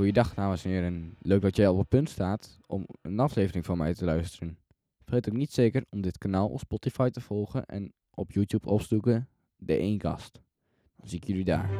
Goeiedag dames en heren. Leuk dat jij op het punt staat om een aflevering van mij te luisteren. Vergeet ook niet zeker om dit kanaal op Spotify te volgen en op YouTube opzoeken De Eenkast. Dan zie ik jullie daar.